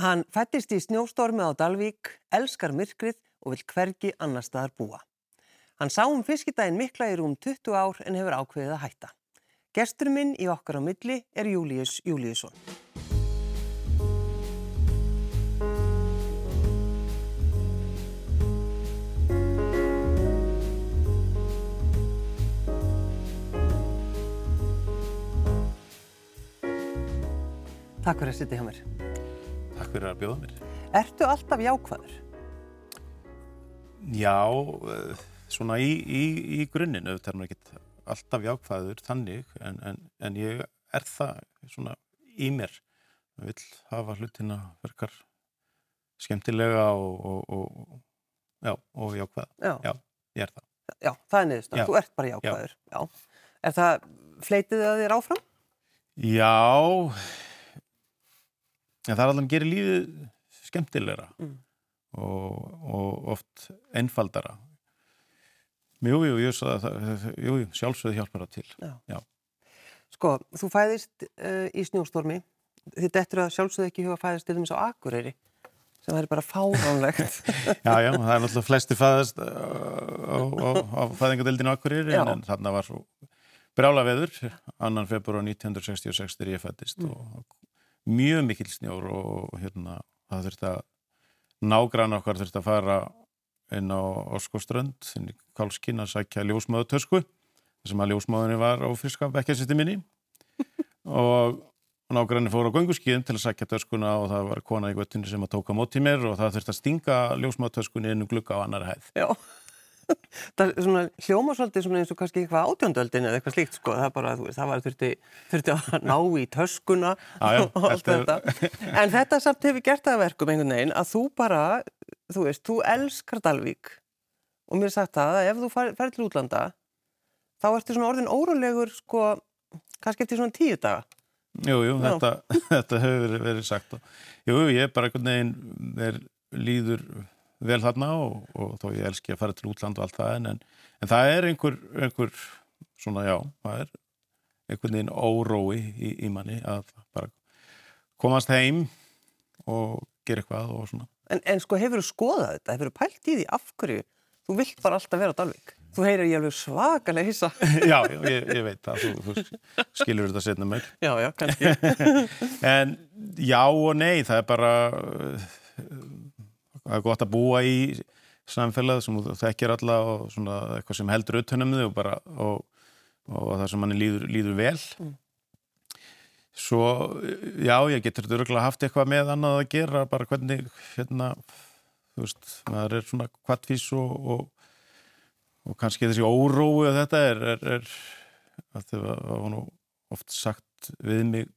Hann fættist í snjóstormi á Dalvík, elskar myrkrið og vil hvergi annar staðar búa. Hann sá um fiskidaginn mikla í rúm 20 ár en hefur ákveðið að hætta. Gestur minn í okkar á milli er Július Júliusson. Takk fyrir að sitja hjá mér. Takk fyrir að bjóða mér. Ertu alltaf jákvæður? Já, eh, svona í, í, í grunninn, auðvitað er maður ekki alltaf jákvæður þannig, en, en, en ég er það svona í mér. Ég vil hafa hlutina verkar skemmtilega og, og, og, já, og jákvæða. Já. já, ég er það. Já, það er niðurstað. Já. Þú ert bara jákvæður. Já. Er það, fleitið það þér áfram? Já, en það er alveg að gera lífið skemmtilegra Mm. og, og oft einfaldara. Jú, jú, jú, jú, sjálfsögðu hjálpar það til. Já. Já. Sko, þú fæðist uh, í snjóstormi. Þið dettur að sjálfsögðu ekki huga fæðist til dæmis á Akureyri sem væri bara fáránlegt. Já, já, það er náttúrulega flesti fæðast uh, á, á, á fæðingadeildinu Akureyri Já. en, en þarna var svo brjála veður, annan februar 1966 þegar ég fættist Mm. og mjög mikil snjór og hérna það þurfti að nágrann okkar þurfti að fara inn á Orskoströnd, inn í Kálskinn að sækja ljósmáðu tösku sem að ljósmáðunni var á friska bekkjasisti minni og nágranni fór á gönguskíðin til að sækja töskuna og það var kona í göttinni sem að tóka móti mér og það þurfti að stinga ljósmáðu töskunni inn um glugga á annar hæð. Já. Það er svona hljóma svolítið svona eins og kannski eitthvað átjóndöldin eða eitthvað slíkt sko. Það, er bara, þú veist, það var þurfti, þurfti að ná í töskuna Já, já, og allt þetta þetta. En þetta samt hefur gert það að verkum einhvern veginn að þú bara, þú veist, þú elskar Dalvík og mér er sagt það að ef þú fer, fer til útlanda þá ertu svona orðin órólegur sko, kannski eftir svona tíu daga. Jú, jú, þetta, þetta hefur verið, sagt og, Jú, ég er bara einhvern veginn er, líður vel þarna og, og þó ég elski að fara til útland og allt það en, en, en það er einhver, einhver svona, já, það er einhvern veginn órói í, í manni að bara komast heim og gera eitthvað og svona En, en sko hefur þú skoðað þetta, hefur þú pælt í því af hverju þú vilt bara alltaf vera á Dalvík? Þú heyrir ég alveg svakalega hissa. Já, ég, ég veit það, þú, þú skilur þetta setna mér Já, já, kannski. En já og nei, það er bara það er gott að búa í samfélag sem þú þekkir alla og svona eitthvað sem heldur utanum þig og bara og, og það sem manni líður, líður vel Mm. Svo, já, ég getur þetta örgulega haft eitthvað með annað að gera, bara hvernig hérna, þú veist, maður er svona kvattfís og, og, og kannski þessi órói og þetta er, er, er að það var nú oft sagt við mig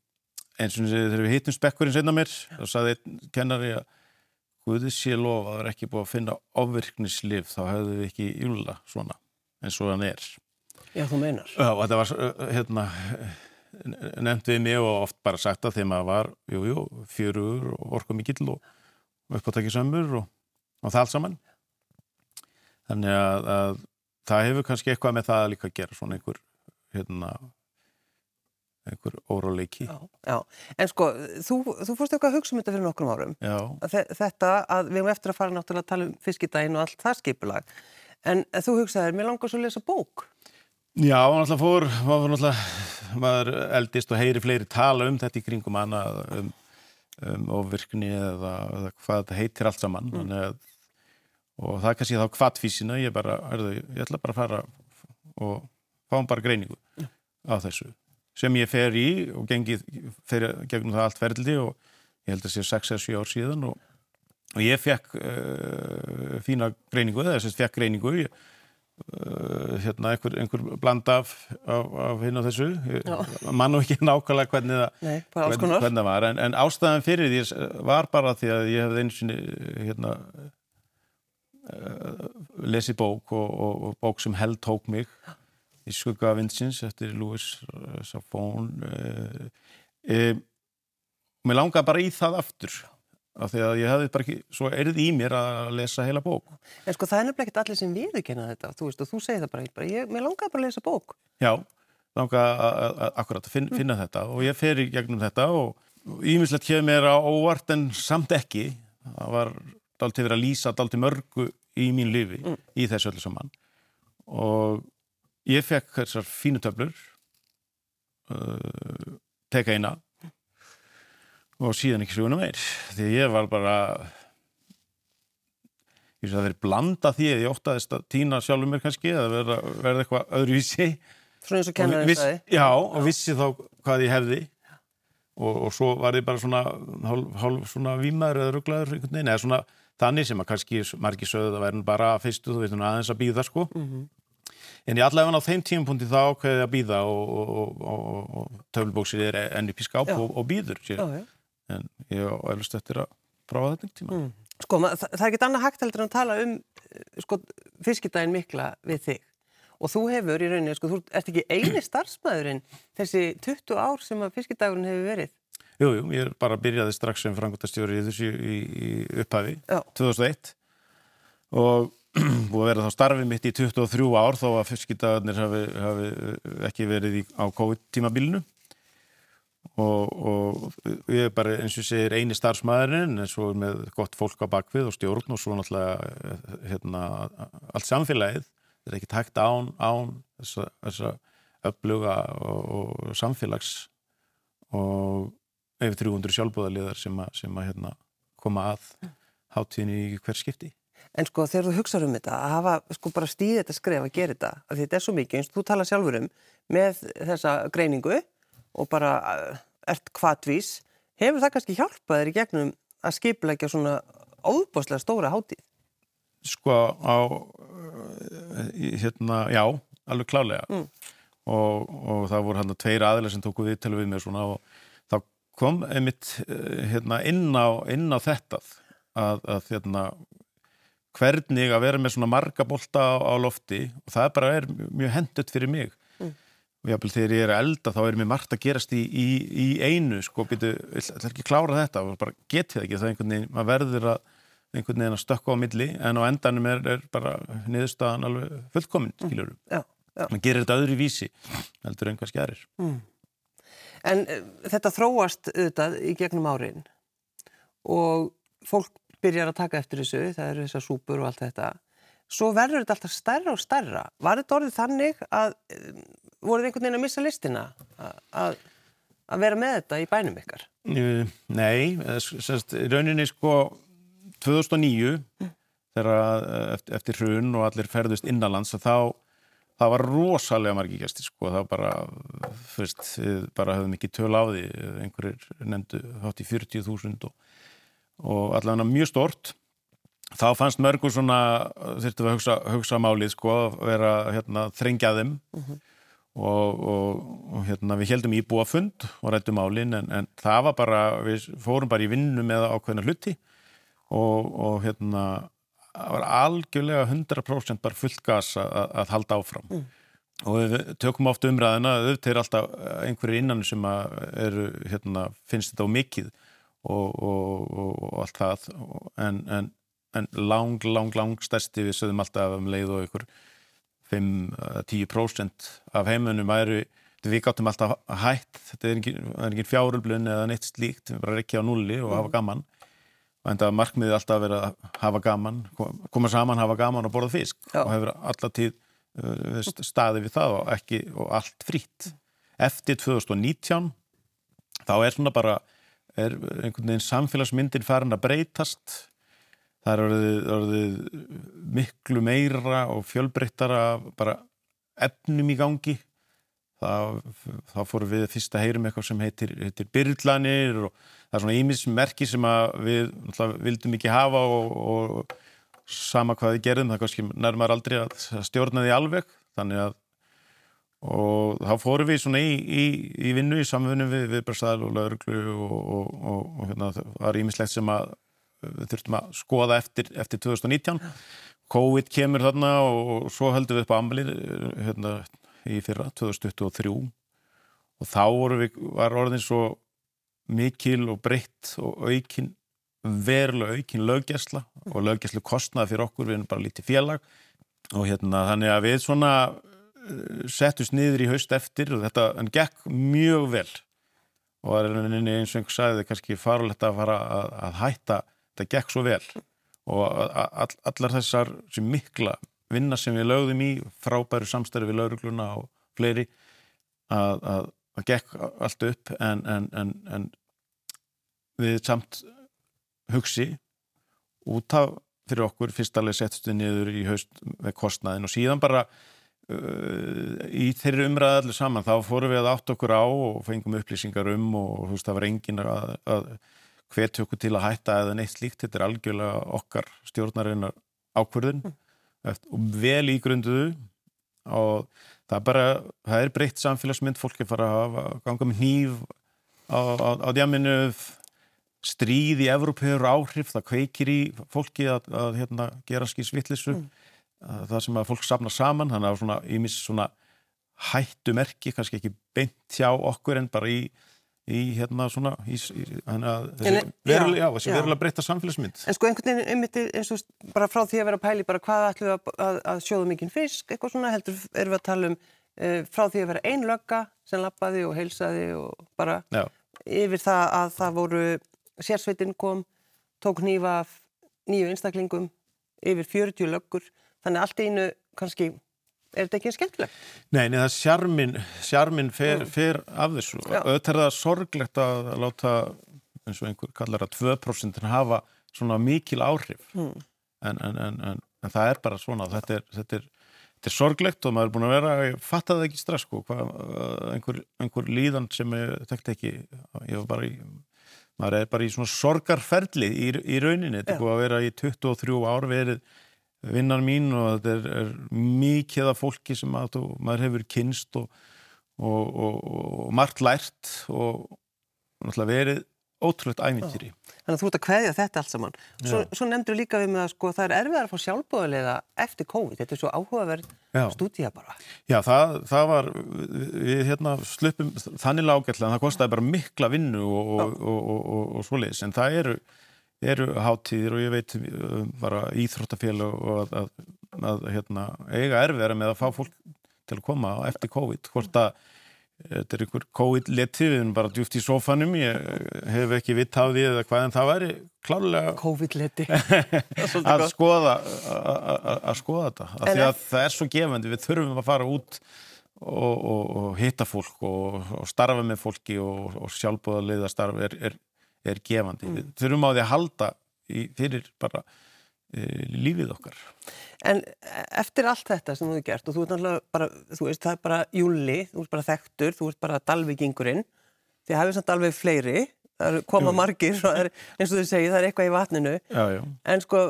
eins og þegar við hittum spekkurinn senna mér þá saði einn kennari að Guði sé lofa að það er ekki búið að finna ofvirknislif þá hefðu við ekki júla svona eins og hann er Já, þú meinar. Já, þetta var uh, hérna nefnt við mig og oft bara sagt að þegar maður var, jú, jú, fjörugur og orku mikill og, uppáttakið sömur og, og það allt saman þannig að, að það hefur kannski eitthvað með það líka að gera svona einhver hérna einhver óróleiki Já, já. En sko, þú, þú fórst eitthvað að hugsa um þetta fyrir nokkrum árum. Já, Þetta að við erum eftir að fara náttúrulega að tala um fiskidaginn og allt það skipulag. En þú hugsaðir, mér langar svo að lesa bók. Já, alltaf fór, maður, náttúrulega, maður eldist og heyri fleiri tala um þetta í kringum hana, um, um ofvirkni eða, eða hvað þetta heitir allt saman. Mm. Að, og það kannski þá kvattfísina, ég bara, erðu, ég ætla bara að fara og fáum bara greiningu á þessu. Sem ég fer í og gengi fer gegnum það allt ferðildi og ég held að sé 6-7 ár síðan og, og ég fekk uh, fína greiningu, eða þess að fekk greiningu, ég uh, hérna einhver, einhver bland af, af, af hinn og þessu. Ég man nú ekki nákvæmlega hvernig það, Nei, hvernig, hvernig það var en, en ástæðan fyrir því var bara því að ég hefði eins og hérna uh, lesið bók og, og, og bók sem held tók mig í skugga vinsins eftir Louis Safon uh, um, mér langaði bara í það aftur af því að ég hefði bara ekki svo erið í mér að lesa heila bók En sko, það er nefnilega ekkert allir sem viðurkenna þetta. Þú veist, og þú segir það bara, bara ég, mér langar bara að lesa bók. Já, langa að- að- akkurat að finna, finna þetta og ég fer í gegnum þetta og, ímislegt kemur mér á óvart en samt ekki. Það var dálítið verið að lýsa dálítið mörgu í mín lifi í þessu öllu saman. Og ég fekk þessar fínu töflur, uh, teka eina og síðan ekki söguna meir. Því ég var bara, ég veist að verið blanda því að ég óttaðist að týna sjálfur mér kannski eða verða, verða eitthvað öðruvísi. Svona eins og kennarinn viss- sagði. Já, og vissi þá hvað ég hefði og, og svo var ég bara svona hálf, hálf svona vímaður eða rugglaður eða svona þannig sem að kannski margir sögðu að verðin bara fyrstu, þú veist, aðeins að býða sko en ég allavega á þeim tímapunkti þá ákveði ég að býða og, og, og, og, og töflubóksir er enn upp í skáp og, og býður sér. Já, já. en ég á eflust eftir að prófa þetta tíma Sko, ma- það, það er ekki annað hægt heldur en að tala um eh, sko, fiskidaginn mikla við þig. Og þú hefur í rauninni, sko, þú ert ekki eini starfsmæðurinn þessi 20 ár sem að fiskidagurinn hefur verið. Jú, jú, ég er bara byrjaði strax sem frangotastjóri í þessu í, í upphafi Já. 2001 og búið að vera þá starfið mitt í 23 ár þó að fiskidagarnir hafi, hafi ekki verið í, á COVID-tímabilinu og, og ég er bara eins og segir eini starfsmæðurinn en svo með gott fólk á bakvið og stjórn og svo náttúrulega hérna, allt samfélagið þetta er ekki takt án, án þessa, þessa uppluga og, og samfélags og yfir 300 sjálfbúðaliðar sem að, að hérna, koma að hátíðinni í hver skipti. En sko, þegar þú hugsaður um þetta, að hafa sko bara stíðið þetta skref að gera þetta, af því þetta er svo mikið, eins og þú tala sjálfur um, með þessa greiningu og bara eh, ert kvatvís, hefur það kannski hjálpað þér í gegnum að skipleggja svona óbáslega stóra hátíð? Sko á, í- hérna, já, alveg klálega Mm. og, og það voru hann tveir aðilar sem tóku við til við mér svona og þá kom einmitt uh, hérna, inn, á, inn á þetta að, að hérna, hvernig að vera með svona marga bolta á, á lofti og það bara er mjög hendut fyrir mig. Mm. og jáfnvel þegar ég er elda þá er mér margt að gerast í, í, í einu sko, býtu, það er ekki klára þetta og bara getið það ekki, það er einhvern veginn maður verður að einhvern veginn að stökka á milli en á endanum er, er bara niðurstaðan alveg fullkomin, skiljur já. maður gerir þetta öðru vísi heldur en hvað skjærir En uh, þetta þróast auðvitað í gegnum árin og fólk byrjar að taka eftir þessu, það eru þessar súpur og allt þetta. Svo verður þetta alltaf stærra og stærra. Var þetta orðið þannig að um, voruð einhvern veginn að missa listina að, að, vera með þetta í bænum ykkar? Nei, semst, rauninni sko 2009 þegar að, eh, eftir, eftir hrun og allir ferðust innanlands að þá það var rosalega margi gæstir sko það bara, fyrst, við bara höfum ekki töl á því, einhverjir nefndu þátt í 40.000 og, og allavega mjög stort þá fannst mörgur svona þurftum við að hugsa, hugsa málið sko að vera hérna, þrengja þeim. Og, og, og hérna, við heldum íbúafund og rættum málin en, en það var bara, við fórum bara í vinnu með ákveðna hluti og, og hérna það var algjörlega 100% bara fullt gas að, að halda áfram. Og við tökum oft umræðina auðvitað er alltaf einhverju innan sem að eru, hérna, finnst þetta á mikið og, og, og, og allt það. En, en, en lang, lang, lang stærsti við sögðum alltaf um leið og ykkur 5-10% af heimunum væru við gáttum alltaf hætt. Þetta er engin, engin fjárulblun eða neitt slíkt við bara ekki á nulli og hafa gaman. Og enda markmiðið alltaf að vera að hafa gaman koma saman, hafa gaman og borða fisk. Já. og hefur alltaf tíð uh, staði við það og ekki og allt frýtt eftir 2019 þá er svona bara er einhvern veginn samfélagsmyndin farin að breytast. Það er orðið, orðið miklu meira og fjölbreyttara bara efnum í gangi. Þá, fórum við fyrst að heyrum eitthvað sem heitir, heitir byrlanir og það er svona ímis merki sem við vildum ekki hafa og, og sama hvað við gerðum, það kannski nærmar aldrei að stjórna því alveg. Þannig að og þá fórum við svona í, í, í vinnu í samfunnu við viðbrastæðal og lauruglu og, og, og, og hérna, það var ímislegt sem að við þurftum að skoða eftir, eftir 2019 COVID kemur þarna og svo höldum við upp á Amli hérna, í fyrra, 2023 og þá voru við, var orðin svo mikil og breytt og aukin verulega aukin löggjæsla og löggjæslu kostnaði fyrir okkur, við erum bara lítið félag. Og hérna þannig að við svona settust niður í haust eftir og þetta en gekk mjög vel. Og það er eins og einhver sagði kannski farulegt að fara að, að hætta. Þetta gekk svo vel. Og all, allar þessar sem mikla vinna sem við lögðum í frábæru samstæri við laurugluna og fleiri að, að, að gekk allt upp en, en, en, en við samt hugsi út af fyrir okkur fyrst alveg settstu niður í haust með kostnaðin og síðan bara í þeirri umræði allir saman þá fórum við að átt okkur á og fengum upplýsingar um og þú veist það var engin að, að hvetja okkur til að hætta eða neitt slíkt, þetta er algjörlega okkar stjórnarinnar ákverðin mm. og vel ígrunduðu og það er bara, það er breytt samfélagsmynd, fólk er fara að ganga með hníf á, á, á djaminu stríð í Evrópöður áhrif, það kveikir í fólki að, að hérna, gera skýrsvittlisu mm. Það sem að fólk sapna saman, þannig að svona, ímis svona hættumerki, kannski ekki beint hjá okkur en bara í, í hérna svona í, í, þessi verulega, verulega breytta samfélagsmynd. En sko einhvern veginn einmitt eins og bara frá því að vera pæli bara hvað ætlum við að, að, að sjóða mikinn fisk, eitthvað svona heldur erum við að tala um uh, frá því að vera einlögga sem lappaði og heilsaði og bara já. yfir það að það voru sérsveitin kom, tók nýfa nýju einstaklingum yfir 40 löggur, þannig allt einu kannski, er þetta ekki skemmtilegt? Nei, neða sjarmin sjarmin fer, fer af þessu. Auðvitað er það sorglegt að láta eins og einhver kallar að 2% hafa svona mikil áhrif. Mm. en, en, en, en það er bara svona, þetta er, þetta er Þetta er sorglegt og maður er búin að vera, ég fatt að það ekki strax sko, hvað, einhver, einhver líðan sem ég tekti ekki, ég var bara í maður er bara í svona sorgarferli í, í rauninni, þetta er búið að vera í 23 ár verið vinnar mín og þetta er, er mikið af fólki sem að, maður hefur kynst og, og, og, og margt lært og verið ótrúlega ævintýri. Þannig að þú ert að kveðja þetta allt saman. Svo, svo nefndur líka við með að sko, það er erfiðar að fá sjálfbóðilega eftir COVID. Þetta er svo áhugaverð stúdíja bara. Já, það, það var, við hérna slupum þannig lágætlega en það kostiði bara mikla vinnu og, og, og, og svoleiðis. En það eru, eru hátíðir og ég veit bara íþróttafélag og að, að, að hérna, eiga erfiðara með að fá fólk til að koma eftir COVID. Hvort að þetta er einhver COVID-leti, við erum bara djúft í sofanum, ég hef ekki vitt á því eða hvað en það væri klálega COVID-leti. Að skoða að skoða þetta, því að það er svo gefandi, við þurfum að fara út og, og, og hitta fólk og, og starfa með fólki og sjálfbúðarleiða starf er, er, er gefandi, mm. við þurfum á því að halda í, fyrir bara e, lífið okkar En eftir allt þetta sem þú hefði gert og þú ert náttúrulega bara, þú veist, það er bara júli, þú ert bara þekktur, þú ert bara dalvíkingurinn, því hafið samt alveg fleiri, það koma jú. margir, er, eins og þú segir, það er eitthvað í vatninu, já, já. en sko,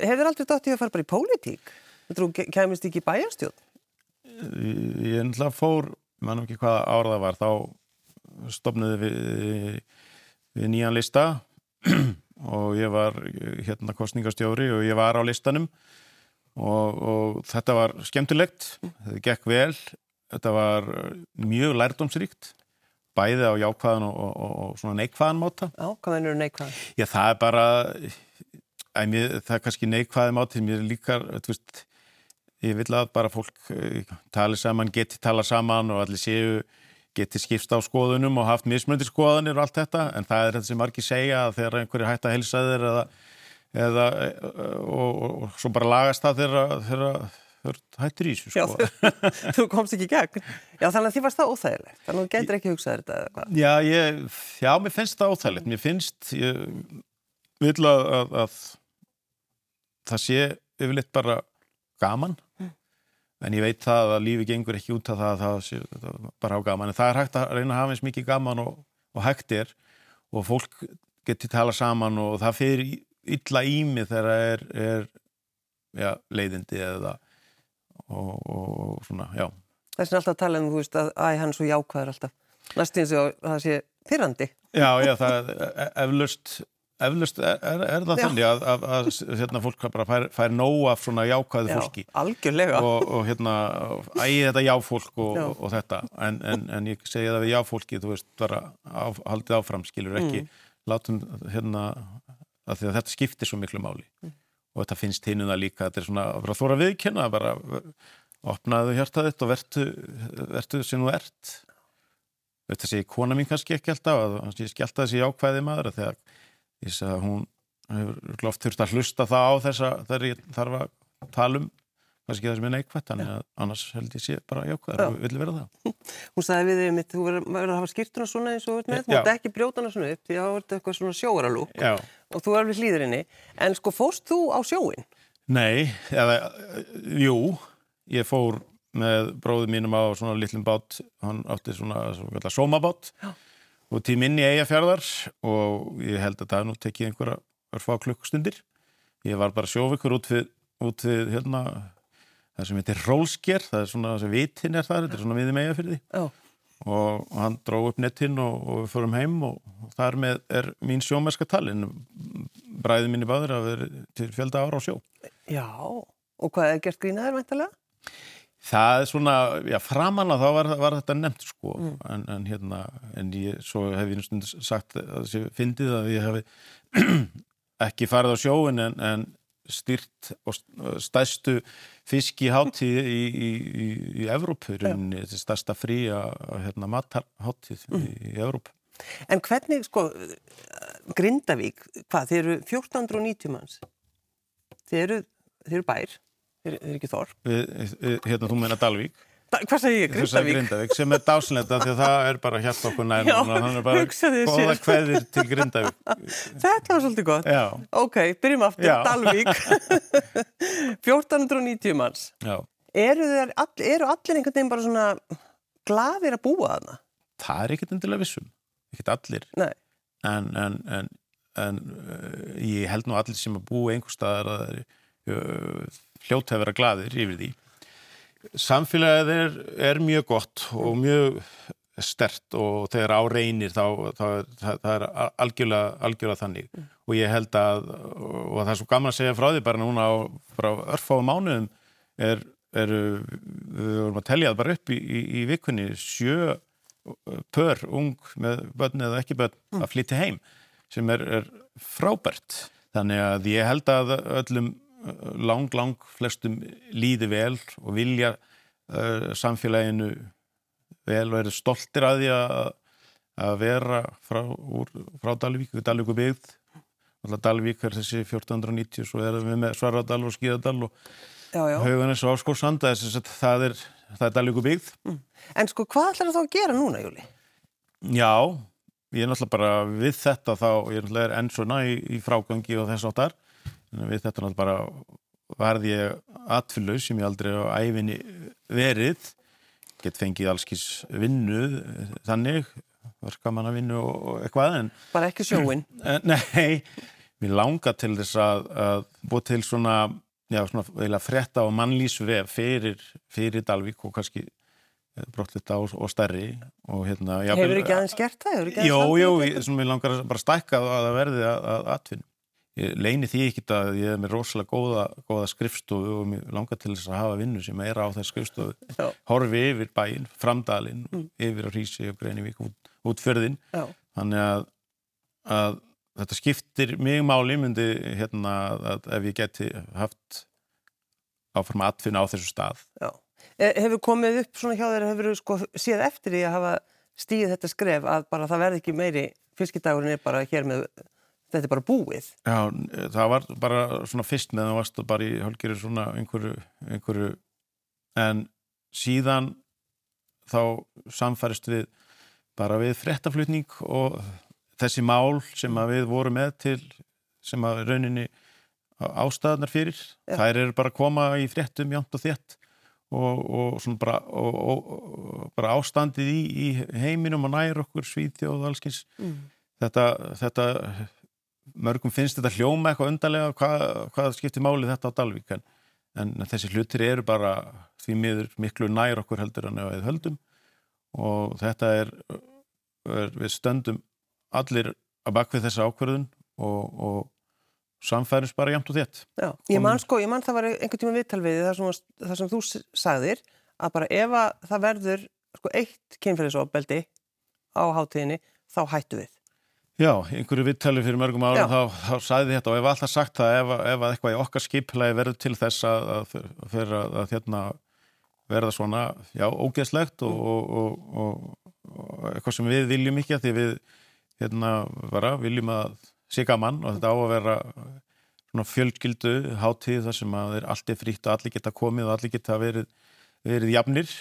hefur aldrei dótt í að fara bara í pólitík? Þú kemist ekki í bæjarstjón? Ég ennlega fór, mannum ekki hvaða ára það var, þá stopnaði við, við nýjan lista og ég var hérna kostningastjóri og ég var á listanum og, og þetta var skemmtilegt, þetta gekk vel, þetta var mjög lærdomsríkt, bæði á jákvæðan og, og, og svona neikvæðan máta. Já, hvað er neikvæðan? Já, það er bara, mér, það er kannski neikvæði máti, mér líkar, þú veist, ég vil að bara fólk eh, tala saman, geti tala saman og allir séu geti skipst á skoðunum og haft mismöndir skoðunir og allt þetta, en það er þetta sem margir segja að þegar einhverju hægt að helsa þeir eða eða, og, og, og svo bara lagast það þegar hættir í þessu sko. þú komst ekki í gegn Já, þannig að þið varst það óþægilegt þannig að þú getur ekki hugsað þetta eða hvað Já, ég, já, mér finnst það óþægilegt mér finnst ég vil að, að, að það sé yfirleitt bara gaman mm. En ég veit það að lífi gengur ekki út af það að það sé það bara á gaman. En það er hægt að reyna að hafa eins mikið gaman og, og hægt er og fólk getur tala saman og það fyrir illa ími þegar það er, er já, leiðindi eða og, og svona, já. Það er alltaf að tala um, þú veist, að æ, hann er svo jákvæður alltaf. Næstíðin sem það sé fyrrandi Já, já, það er eflaust eflaust er, er, er það já. þannig að, að, að hérna, fólk bara fær, fær nóg af svona jákvæðu fólki Já, algjörlega og, og hérna, ægi þetta jáfólk og, já. og, og þetta en, en, en ég segi það við jáfólki, þú veist, bara á, haldið áfram, skilur ekki mm. látum hérna af því að þetta skiptir svo miklu máli mm. og þetta finnst hinn um það líka þetta er svona að þóra viðkynna bara opnaðu hjartaðitt og vertu vertu sem þú ert þetta sé kona mín kannski ekki alltaf að ég skellt að þessi jákvæði maður að þegar ég sagði að hún hefur oft þurft að hlusta það á þessa þegar ég þarf að tala um kannski það sem er neikvætt, þannig að annars held ég sé bara jákvæðar og vilja vera það. Hún sagði við þig mitt, þú verður að hafa skýrtuna svona eins og veist með, þú ert ekki brjótana svona upp því það verður eitthvað svona sjóaralúk og þú er við hlýðurinni, en sko fórst þú á sjóin? Nei, eða, jú, ég fór með bróðum mínum á svona litlum bát, hann átti svona, svona sómabát. Og inn í eigafjörðar og ég held að það nú tekið einhverja örfá klukkustundir. Ég var bara sjóvikur út við, út við hérna, það sem heitir rólsker, það er svona sem vitinn er það, þetta er svona viðið megja fyrir því. Oh. Og hann dró upp nettinn og, og við fórum heim og, og þar með er mín sjómerska talin. Bræði mín í báður að vera til fjölda ára á sjó. Já, og hvað er gert grínaður mæntalega? Það er svona, já, framanna þá var, var þetta nefnt sko, mm. en, en hérna, en ég, svo hef ég náttúrulega sagt að þessi fyndið að ég hef ekki farið á sjóin en, en styrt og stærstu fiskiháttíð í, í, í, í Evrópu, þetta er stærsta fría hérna, matarháttíð mm. í, Evrópu. En hvernig, sko, Grindavík, hvað, þeir eru 1490 manns, þeir eru, þeir eru bær, þeir eru ekki þorp. Hérna, þú meina Dalvík. Da, hvað segir ég, Grindavík? Grindavík sem er dáslenda því að það er bara hjart okkur nær þannig er bara goða kveðir til Grindavík Þetta var svolítið gott Já. Ok, byrjum aftur, Já. Dalvík 1490 manns Já. Eru, þeir, all, eru allir einhvern veginn bara svona gladir að búa þarna? Það er ekkert endilega vissum ekkert allir en, en, en, en uh, ég held nú allir sem að búa einhver staðar að það er hljótt að vera gladir yfir því Samfélagið er, er mjög gott og mjög stert og þegar á reynir þá, þá það, það er algjörlega, algjörlega þannig mm. og ég held að og það er svo gaman að segja frá því bara núna á örfáum mánuðum er, er við vorum að tellja það bara upp í, í, í vikunni sjö pör ung með börn eða ekki börn mm. að flytja heim sem er, er frábært þannig að ég held að öllum lang, lang flestum líði vel og vilja uh, samfélaginu vel og eru stoltir að því að, að vera frá, úr, frá Dalvík, Dalvíku byggð Dalvík er þessi 1490 svo erum við með Svaradal og Skíðadal og Hauganes og Áskórsanda það er, er Dalvíku byggð mm. En sko hvað ætlar það þá að gera núna, Júli? Já, ég er náttúrulega bara við þetta þá, ég er náttúrulega enn svona í, í frágangi og þess áttar við þetta náttúrulega bara varði ég atfyllaus sem ég aldrei á æfinni verið. Gett fengið allskís vinnu þannig, verkamanna vinnu og eitthvað en bara ekki sjóin nei, mér langar til þess að, að búið til svona, já, svona frétta og mannlýsvef fyrir, fyrir Dalvík og kannski brottlita og, og stærri og hérna Hefur ekki aðeins gert það? Jó, jó, mér langar bara að stækka að það verði að, að atvinna ég leini því ekki að ég er með rosalega góða, góða skrifstofu og mér langar til þess að hafa vinnu sem er á þess skrifstofu Já. horfi yfir bæinn, framdalinn mm. yfir á Rísi og Greinivík út, út förðinn þannig að, að þetta skiptir mig máli myndi hérna að ef ég geti haft áfram aðfinna á þessu stað Já. E, hefur komið upp svona hjá þeir hefur sko séð eftir því að hafa stíð þetta skref að bara það verði ekki meiri fiskidagurinn er bara hér með þetta er bara búið. Já, það var bara svona fyrst með það varst bara í hálgirir svona einhverju, einhverju en síðan þá samfærist við bara við frettaflutning og þessi mál sem við vorum með til sem að rauninni ástæðanar fyrir, Já. þær eru bara að koma í frettum jánt og þétt og, og svona bara, og, og, bara ástandið í, í heiminum og nær okkur svíþjóð og allskins mm. þetta, þetta mörgum finnst þetta hljóma eitthvað undarlega hvað, hvað skiptir máli þetta á Dalvík? En, en þessi hlutir eru bara því miður miklu nær okkur heldur en við höldum. Og þetta er, er við stöndum allir að bakvið þessa ákverðun og, og samfærums bara jæmt og þétt. Já, ég man sko, ég man það var einhvern tíma viðtalviði þar sem, þar sem þú sagðir að bara ef að það verður sko eitt kynferðisofbeldi á hátíðinni þá hættu við Já, einhverju viðtali fyrir mörgum árum þá, þá sæði þetta og ég var alltaf sagt það ef, ef eitthvað í okkar skiplagi verður til þess að, að, að, að hérna, verða svona, já, ógeðslegt og, mm. og, og, eitthvað sem við viljum ekki að því við hérna bara viljum að sé gaman og þetta á að vera svona fjölskyldu hátíð þar sem að er allt er frítt og allir geta komið og allir geta verið, verið jafnir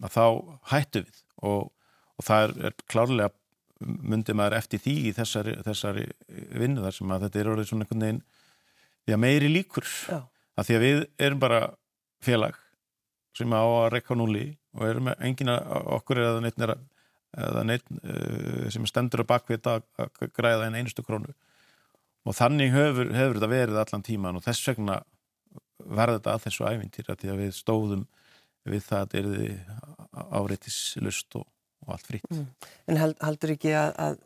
að þá hættu við og, og það er, er klárlega myndi maður eftir því í þessari, þessari vinnu þar sem að þetta er orðið svona einhvern veginn já, meiri líkur Já. að því að við erum bara félag sem á að rekka núli og erum engin að okkur eða neitt, er að, eða neitt uh, sem stendur á bakvið að, að græða einn einustu krónu og þannig hefur, hefur þetta verið allan tíman og þess vegna verði þetta að þessu ævintýr að því að við stóðum við það að þetta er áreitis og, og allt fritt. Mm. En held, heldur ekki að, að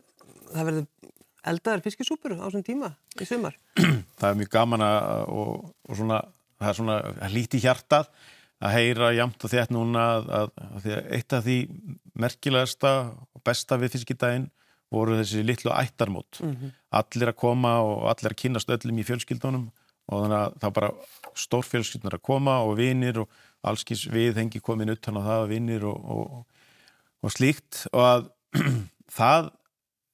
það verður eldaður fiskisúpur á þessum tíma í sumar? það er mjög gaman að og, og svona, það er svona líti hjartað að heyra jamt og þétt núna að, að, að eitt af því merkilegasta og besta við fiskidaginn voru þessi litlu ættarmót mm -hmm. allir að koma og allir að kynast öllum í fjölskyldunum og þannig að það bara stór fjölskyldunar að koma og vinir og allskins við hengi komin utan á það vinir og, og, og slíkt og að það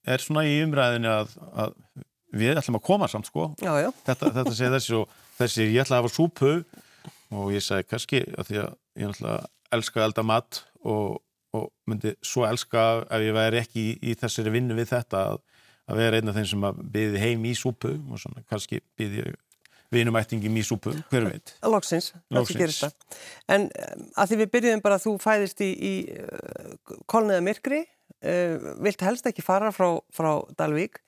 er svona í umræðinu að, að við ætlum að koma samt sko já, já. Þetta, þetta segir þessi og þessi ég ætla að hafa súpu og ég sagði kannski að því að ég ætla að elska að elda mat og, og myndi svo elska ef ég væri ekki í, í þessari vinnu við þetta að, að vera einn af þeim sem byði heim í súpu og svona kannski byði vinumættingi í súpu, hver veit Lóksins, sé gerist það En að því við byrjuðum bara að þú fæðist í, í uh, kolniða myrkri uh, vilt helst ekki fara frá, frá Dalvík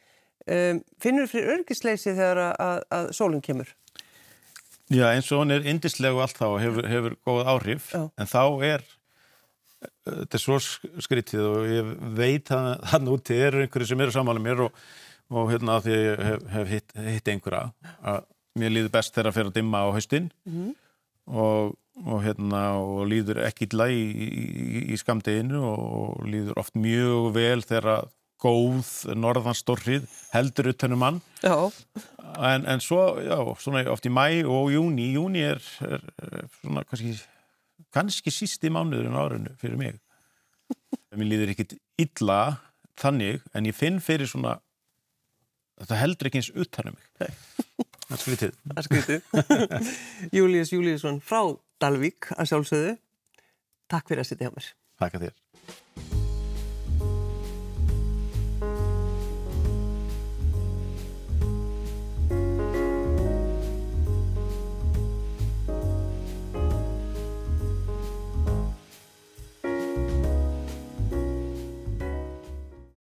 um, finnur þú fyrir örgisleysi þegar að, að, að sólinn kemur? Já, eins og hann er indislegu allt þá og hefur, hefur góð áhrif, Já. en þá er þetta er svo skritið og ég veit að hann úti eru einhverju sem eru samála mér og, og hérna að því ég hef, hef hitt, hitt einhverja að mér líður best þegar að fyrir að dimma á haustin mm -hmm. og, og hérna og líður ekki illa í, í, í skamdeginu og líður oft mjög vel þegar góð norðanstorrið heldur utanum mann en, en svo, já, svona oft í mæ og júni, júni er, er, er svona kannski kannski sísti mánuður en árinu fyrir mig. Mér líður ekkit illa þannig en ég finn fyrir svona það heldur ekki eins utanum mig það skritið það skritið Július Júliusson frá Dalvík að sjálfsögðu. Takk fyrir að sitja hjá mér. Takk að þér